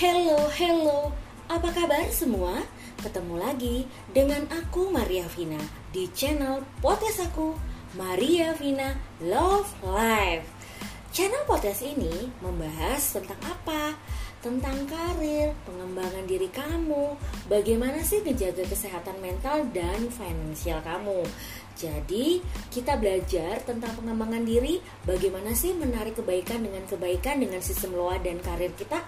Hello, hello. Apa kabar semua? Ketemu lagi dengan aku Maria Vina di channel podcast aku Maria Vina Love Life. Channel podcast ini membahas tentang apa? Tentang karir, pengembangan diri kamu, bagaimana sih menjaga kesehatan mental dan finansial kamu. Jadi, kita belajar tentang pengembangan diri, bagaimana sih menarik kebaikan dengan kebaikan dengan sistem loa dan karir kita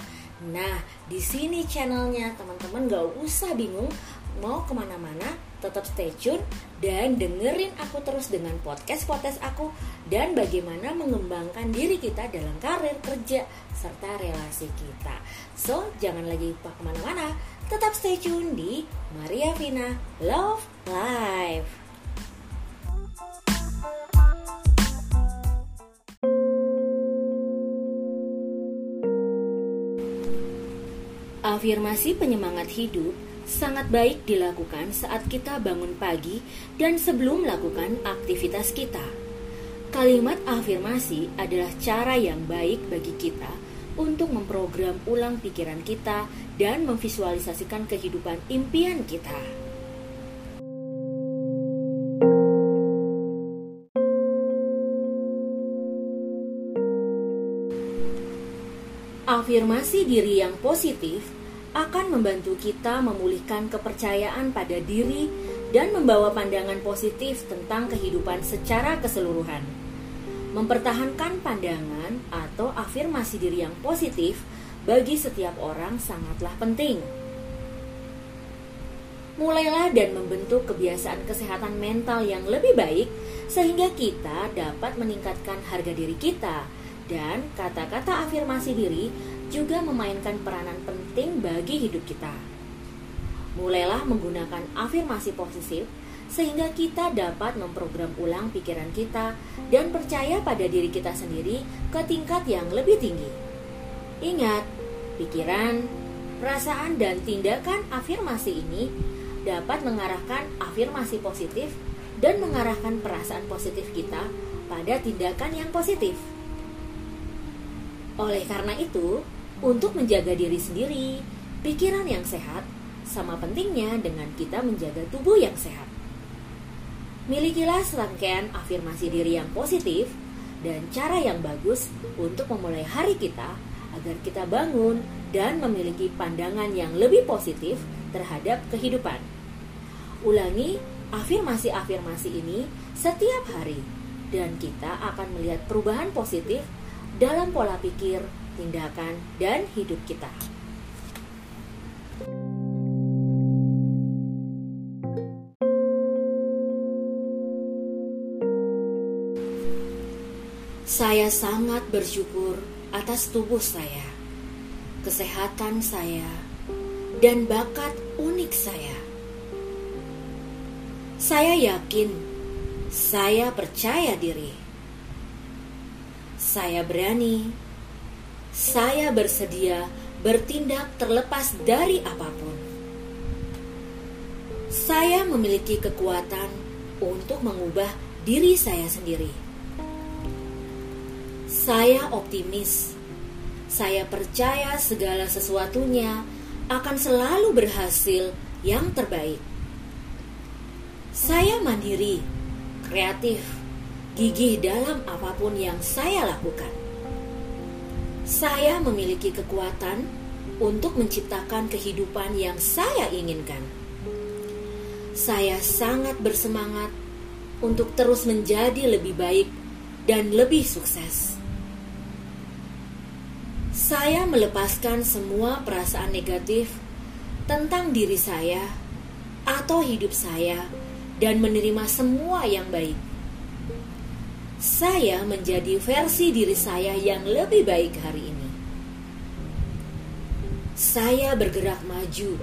Nah, di sini channelnya teman-teman gak usah bingung mau ke mana-mana, tetap stay tune dan dengerin aku terus dengan podcast-podcast aku dan bagaimana mengembangkan diri kita dalam karir kerja serta relasi kita. So, jangan lagi ke mana-mana, tetap stay tune di Maria Vina Love Life. Afirmasi penyemangat hidup sangat baik dilakukan saat kita bangun pagi dan sebelum melakukan aktivitas kita. Kalimat afirmasi adalah cara yang baik bagi kita untuk memprogram ulang pikiran kita dan memvisualisasikan kehidupan impian kita. Afirmasi diri yang positif akan membantu kita memulihkan kepercayaan pada diri dan membawa pandangan positif tentang kehidupan secara keseluruhan. Mempertahankan pandangan atau afirmasi diri yang positif bagi setiap orang sangatlah penting. Mulailah dan membentuk kebiasaan kesehatan mental yang lebih baik sehingga kita dapat meningkatkan harga diri kita dan kata-kata afirmasi diri juga memainkan peranan penting bagi hidup kita. Mulailah menggunakan afirmasi positif sehingga kita dapat memprogram ulang pikiran kita dan percaya pada diri kita sendiri ke tingkat yang lebih tinggi. Ingat, pikiran, perasaan, dan tindakan afirmasi ini dapat mengarahkan afirmasi positif dan mengarahkan perasaan positif kita pada tindakan yang positif. Oleh karena itu, untuk menjaga diri sendiri, pikiran yang sehat sama pentingnya dengan kita menjaga tubuh yang sehat. Milikilah serangkaian afirmasi diri yang positif dan cara yang bagus untuk memulai hari kita agar kita bangun dan memiliki pandangan yang lebih positif terhadap kehidupan. Ulangi afirmasi-afirmasi ini setiap hari dan kita akan melihat perubahan positif dalam pola pikir tindakan, dan hidup kita. Saya sangat bersyukur atas tubuh saya, kesehatan saya, dan bakat unik saya. Saya yakin, saya percaya diri, saya berani saya bersedia bertindak terlepas dari apa pun. Saya memiliki kekuatan untuk mengubah diri saya sendiri. Saya optimis. Saya percaya segala sesuatunya akan selalu berhasil yang terbaik. Saya mandiri, kreatif, gigih dalam apa pun yang saya lakukan saya memiliki kekuatan untuk menciptakan kehidupan yang saya inginkan. Saya sangat bersemangat untuk terus menjadi lebih baik dan lebih sukses. Saya melepaskan semua perasaan negatif tentang diri saya atau hidup saya dan menerima semua yang baik saya menjadi versi diri saya yang lebih baik hari ini. Saya bergerak maju.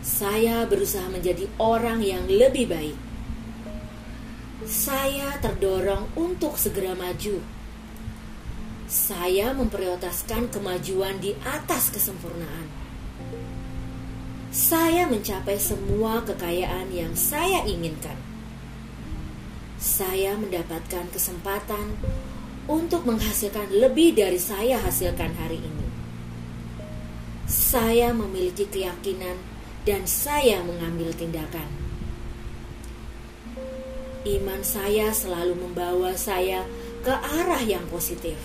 Saya berusaha menjadi orang yang lebih baik. Saya terdorong untuk segera maju. Saya memprioritaskan kemajuan di atas kesempurnaan. Saya mencapai semua kekayaan yang saya inginkan saya mendapatkan kesempatan untuk menghasilkan lebih dari saya hasilkan hari ini. saya memiliki keyakinan dan saya mengambil tindakan. Iman saya selalu membawa saya ke arah yang positif.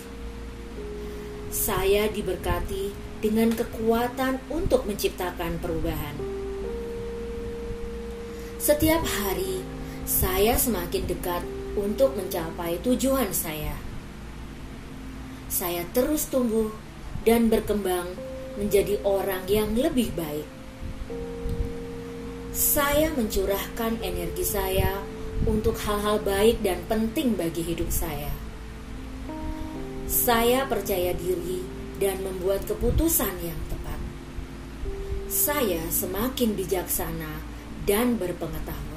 Saya diberkati dengan kekuatan untuk menciptakan perubahan. Setiap hari, saya semakin dekat untuk mencapai tujuan saya. Saya terus tumbuh dan berkembang menjadi orang yang lebih baik. Saya mencurahkan energi saya untuk hal-hal baik dan penting bagi hidup saya. Saya percaya diri dan membuat keputusan yang tepat. Saya semakin bijaksana dan berpengetahuan.